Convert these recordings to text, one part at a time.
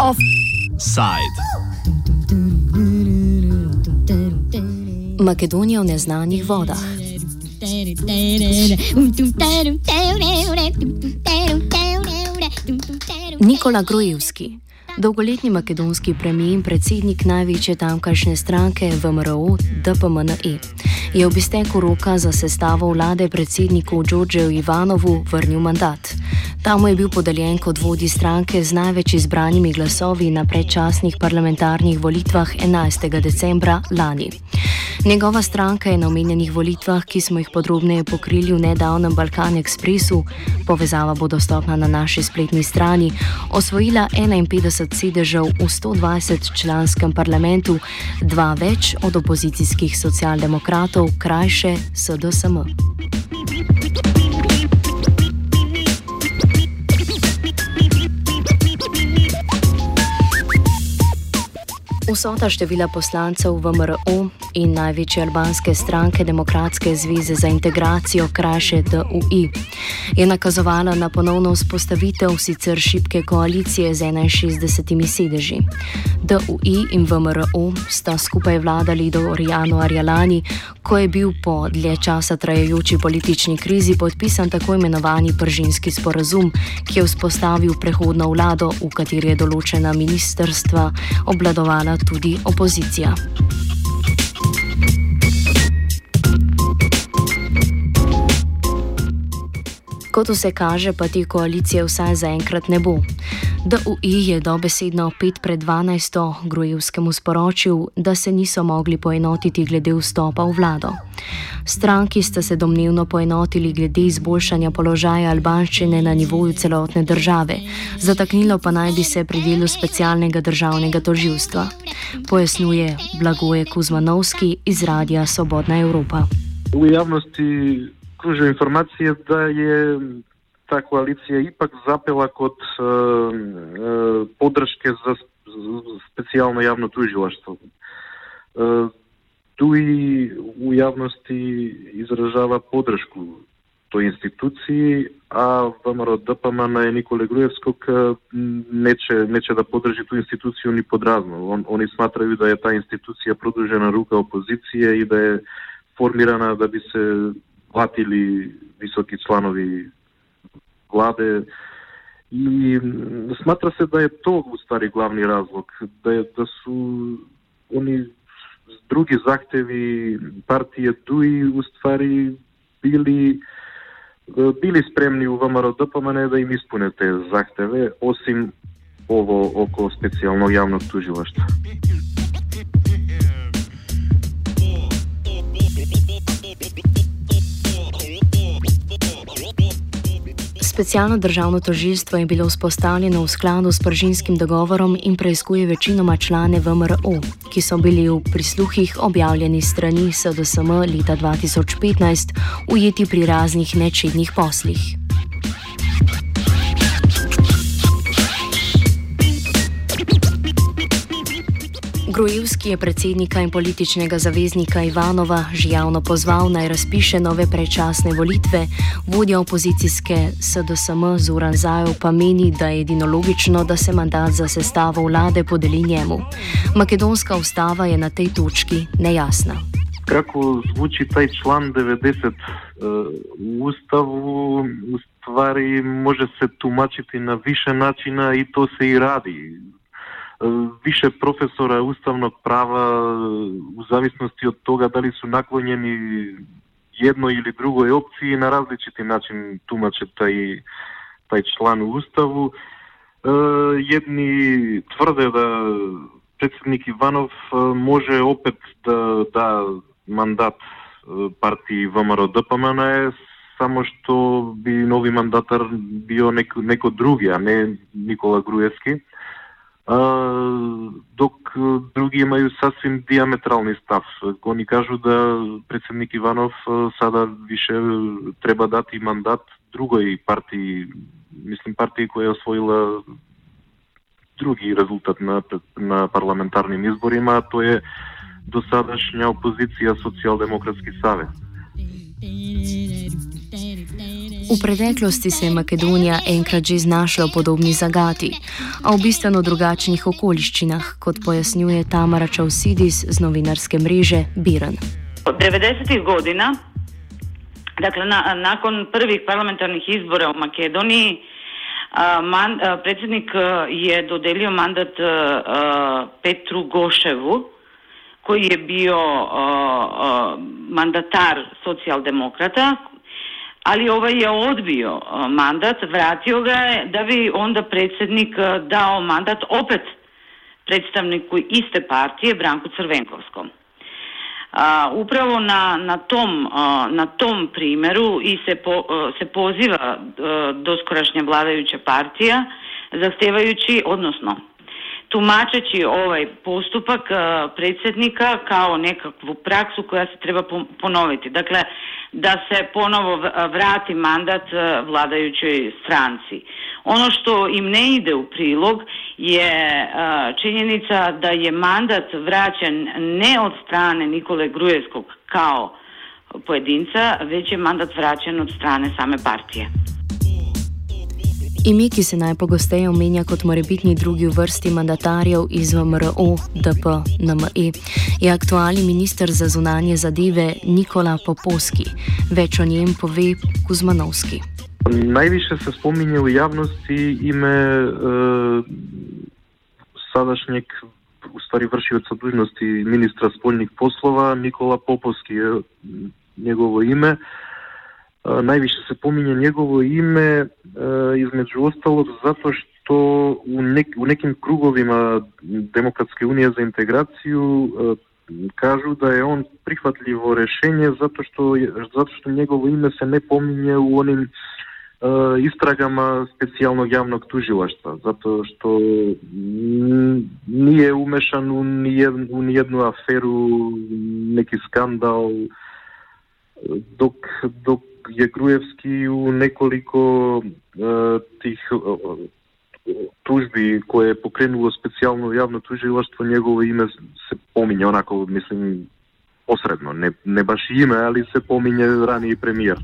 Offside. Makedonija v neznanih vodah. Nikola Grojevski, dolgoletni makedonski premijer in predsednik največje tamkajšnje stranke VMRO DPMNE, je ob izteku roka za sestavo vlade predsedniku Đorđeju Ivanovu vrnil mandat. Ta mu je bil podeljen kot vodji stranke z največ izbranimi glasovi na predčasnih parlamentarnih volitvah 11. decembra lani. Njegova stranka je na omenjenih volitvah, ki smo jih podrobneje pokrili v nedavnem Balkan Expressu, povezava bo dostopna na naši spletni strani, osvojila 51 sedežev v 120 članskem parlamentu, dva več od opozicijskih socialdemokratov, krajše SDSM. Vsota števila poslancev v MRO in največje albanske stranke Demokratske zveze za integracijo, krajše DUI, je nakazovala na ponovno vzpostavitev sicer šibke koalicije z 61 sedeži. DUI in VMRO sta skupaj vladali do januarja lani, ko je bil po dlje časa trajajoči politični krizi podpisan tako imenovani pržinski sporazum, ki je vzpostavil prehodno vlado, v kateri je določena ministerstva obladovala tudi opozicija. Kot vse kaže, pa te koalicije vsaj zaenkrat ne bo. DUI je dobesedno 5 pred 12. Grojevskemu sporočil, da se niso mogli poenotiti glede vstopa v vlado. Stranki sta se domnevno poenotili glede izboljšanja položaja albanščine na nivoju celotne države, zataknilo pa naj bi se pri delu specialnega državnega toživstva. Pojasnjuje Blagoje Kuzmanovski iz Radia Svobodna Evropa. V javnosti kružijo informacije, da je ta koalicija ipak zapela kot uh, uh, podrške za specijalno javno tužilaštvo. Uh, tu i u javnosti izražava podršku по институции, а ВМРО ДПМН е Николе Груевског не че да подржи ту институцију ни подразно. Он, они сматрају да е таа институција продужена рука опозиција и да е формирана да би се платили високи чланови владе. И сматра се да е тоа устари главни разлог, да, е, да су они други захтеви партија ДУИ уствари били били спремни у ВМРО ДПМН да им испунете захтеве, осим ово око специјално јавно тужилаштво. Specialno državno tožilstvo je bilo vzpostavljeno v skladu s pržinskim dogovorom in preizkuje večinoma člane VMRO, ki so bili v prisluhih objavljeni strani SDSM leta 2015, ujeti pri raznih nečednih poslih. Grojevski je predsednika in političnega zaveznika Ivanova že javno pozval naj razpiše nove predčasne volitve, vodja opozicijske SDSM Zoran Zajev pa meni, da je edino logično, da se mandat za sestavo vlade podeli njemu. Makedonska ustava je na tej točki nejasna. Kako zvuči taj član 90 uh, u Ustavu, u stvari može se tumačiti na više načina i to se i radi. више професора уставног права у зависности од тога дали су наклонени едно или друго е опции на различити начин тумачат тај тај члан у уставу. Едни тврде да председник Иванов може опет да да мандат партии ВМРО ДПМН е само што би нови мандатар био некој неко други, а не Никола Груевски док други имају сасвим диаметрални став. Го ни кажу да председник Иванов сада више треба дати мандат другој партии, мислим партии која освоила други резултат на, на парламентарним изборима, а тоа е досадашња опозиција Социјалдемократски савет. V preteklosti se je Makedonija enkrat že znašla v podobni zagati, a v bistveno drugačnih okoliščinah, kot pojasnjuje Tamara Čausidis z novinarske mreže Biran. Od 90-ih godina, dakle na, nakon prvih parlamentarnih izbora u Makedoniji, a, man, a, predsjednik je dodelio mandat a, Petru Goševu, koji je bio mandatar socijaldemokrata, ali ovaj je odbio mandat, vratio ga je da bi onda predsjednik dao mandat opet predstavniku iste partije Branku Crvenkovskom. A, upravo na, na, tom, a, na tom primjeru i se, po, a, se poziva doskorašnja vladajuća partija zahtevajući, odnosno tumačeći ovaj postupak predsjednika kao nekakvu praksu koja se treba ponoviti. Dakle, da se ponovo vrati mandat vladajućoj stranci. Ono što im ne ide u prilog je činjenica da je mandat vraćen ne od strane Nikole Grujevskog kao pojedinca, već je mandat vraćen od strane same partije. Ime, ki se najpogosteje omenja kot morebitni drugi v vrsti mandatarjev iz VMRO, DP, NME, je aktualni minister za zunanje zadeve Nikola Popovski. Več o njem pove Kuzmanovski. Najviše se spominje v javnosti ime uh, sadašnjeg, u stvari vršioca dužnosti ministra spoljnih poslova Nikola Popovski je njegovo ime. Uh, највише се помине негово име измеѓу осталот затоа што у, нек, у неким круговима Демократска унија за интеграцију кажу да е он прихватливо решение затоа што затоа што негово име се не помине у оним е, истрагама специјалnog јавног тужилаштва затоа што ние умешан у нијед, у ниједну аферу неки скандал док док je Grujevski u nekoliko uh, tih uh, tužbi koje je pokrenulo specijalno javno tužilaštvo, njegovo ime se pominje onako, mislim, posredno, ne, ne baš ime, ali se pominje raniji premijer.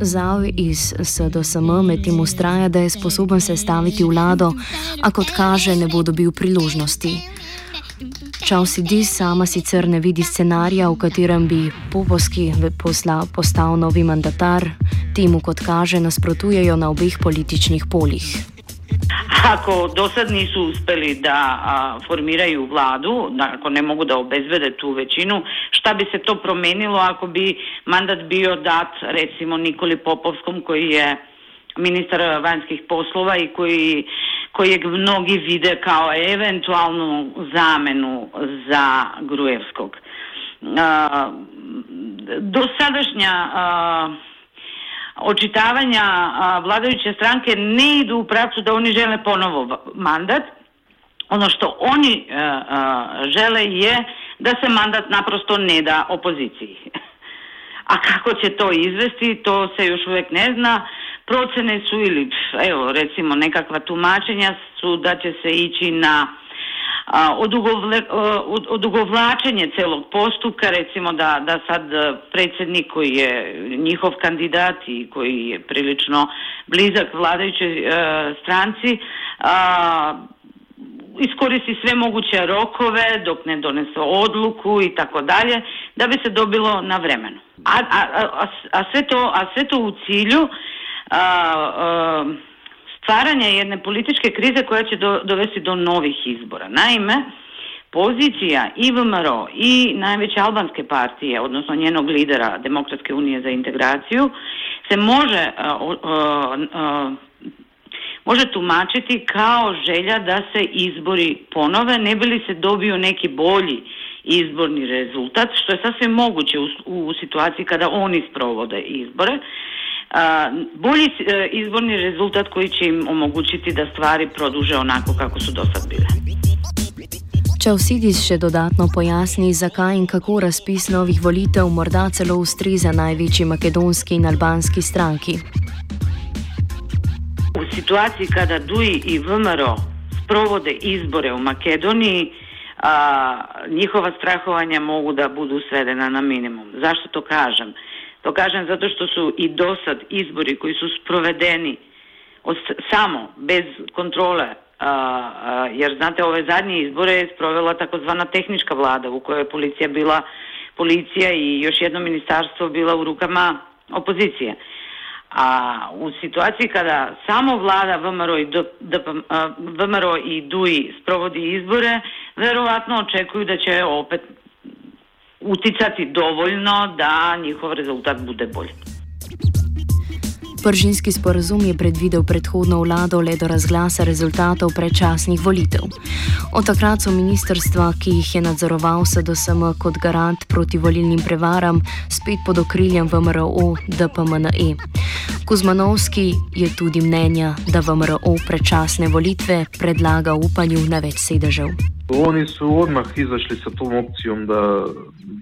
Zao iz SDSM med tem ustraja, da je sposoben sestaviti vlado, a kot kaže, ne bo dobil priložnosti. Čausi sama sicer ne vidi scenarija, v katerem bi Popovski postal novi mandatar, temu kot kaže nasprotujejo na obeh političnih polih. Ako do sad nisu uspeli da a, formiraju vladu, da, ako ne mogu da obezbede tu većinu, šta bi se to promenilo ako bi mandat bio dat recimo Nikoli Popovskom koji je ministar vanjskih poslova i koji kojeg mnogi vide kao eventualnu zamenu za Grujevskog. Dosadašnja očitavanja vladajuće stranke ne idu u pravcu da oni žele ponovo mandat. Ono što oni žele je da se mandat naprosto ne da opoziciji. A kako će to izvesti, to se još uvijek ne zna procene su ili evo recimo nekakva tumačenja su da će se ići na odugovlačenje celog postupka, recimo da, da sad predsjednik koji je njihov kandidat i koji je prilično blizak vladajućoj e, stranci a, iskoristi sve moguće rokove dok ne donese odluku i tako dalje da bi se dobilo na vremenu. A, a, a, a, sve to, a sve to u cilju a, a, stvaranja jedne političke krize koja će do, dovesti do novih izbora. Naime, pozicija i i najveće albanske partije, odnosno njenog lidera Demokratske unije za integraciju, se može a, a, može tumačiti kao želja da se izbori ponove, ne bi li se dobio neki bolji izborni rezultat, što je sasvim moguće u, u situaciji kada oni sprovode izbore bolji e, izborni rezultat koji će im omogućiti da stvari produže onako kako su do sad bile. Čausidis še dodatno pojasni, zakaj in kako razpis novih volitev morda celo ustreza največji makedonski in albanski stranki. U situaciji kada DUI i VMRO sprovode izbore u Makedoniji, a, njihova strahovanja mogu da budu svedena na minimum. Zašto to kažem? To kažem zato što su i do sad izbori koji su sprovedeni od, samo, bez kontrole, a, a, jer znate ove zadnje izbore je sprovela takozvana tehnička vlada u kojoj je policija bila policija i još jedno ministarstvo bila u rukama opozicije. A u situaciji kada samo vlada VMRO i, VMRO i DUI sprovodi izbore, verovatno očekuju da će opet uticati dovoljno da njihov rezultat bude bolji. Pržinski sporazum je predvidel predhodno vlado le do razglasa rezultatov predčasnih volitev. Od takrat so ministrstva, ki jih je nadzoroval SDSM kot garant proti volilnim prevaram, spet pod okriljem VMRO DPMNE. Kuzmanovski je tudi mnenja, da VMRO predčasne volitve predlaga upanju na več sedežev. Oni su odmah izašli sa tom opcijom da,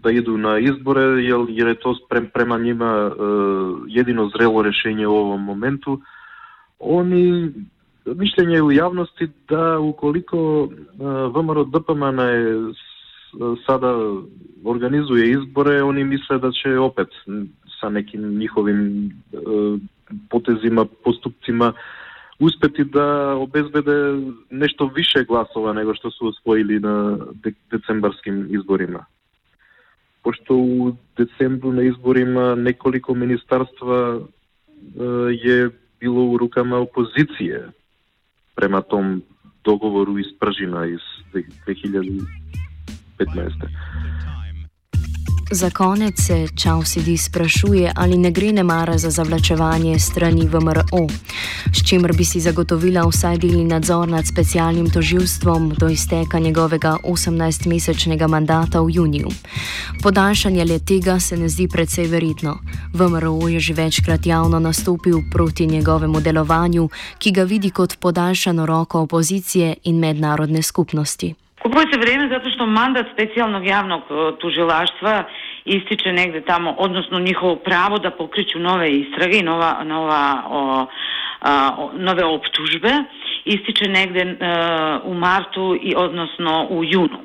да иду на избори, јер, јер е тоа прем, према нима е, едино зрело решение во овој моменту. Они мишлење у јавности да уколико ВМРО ДПМН е сада организуе изборе, они мисле да ќе опет са неки нивовим потезима, поступцима успети да обезбеде нешто више гласова него што се освоили на децембарским изборима пошто у децембру на избори има неколико министарства е било у рука на опозиција према том договору из из 2015. Za konec se Čausidi sprašuje, ali ne gre nemara za zavlačevanje strani VMRO, s čimer bi si zagotovila vsaj delni nadzor nad specialnim toživstvom do izteka njegovega 18-mesečnega mandata v juniju. Podaljšanje le tega se ne zdi precej verjetno. VMRO je že večkrat javno nastopil proti njegovemu delovanju, ki ga vidi kot podaljšano roko opozicije in mednarodne skupnosti. Kupuje se vrijeme zato što mandat specijalnog javnog tužilaštva ističe negde tamo, odnosno njihovo pravo da pokriću nove istrage i nova, nova, o, a, nove optužbe ističe negde e, u martu i odnosno u junu.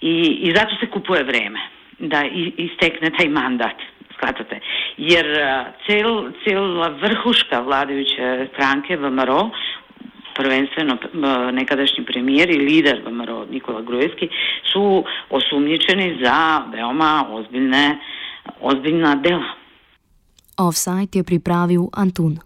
I, I zato se kupuje vreme da istekne taj mandat. Shvatate? Jer e, cel, cijela vrhuška vladajuće stranke VMRO prvenstveno nekadašnji premijer i lider VMRO Nikola Grujevski su osumnjičeni za veoma ozbiljne, ozbiljna dela. Offside je pripravil Antun.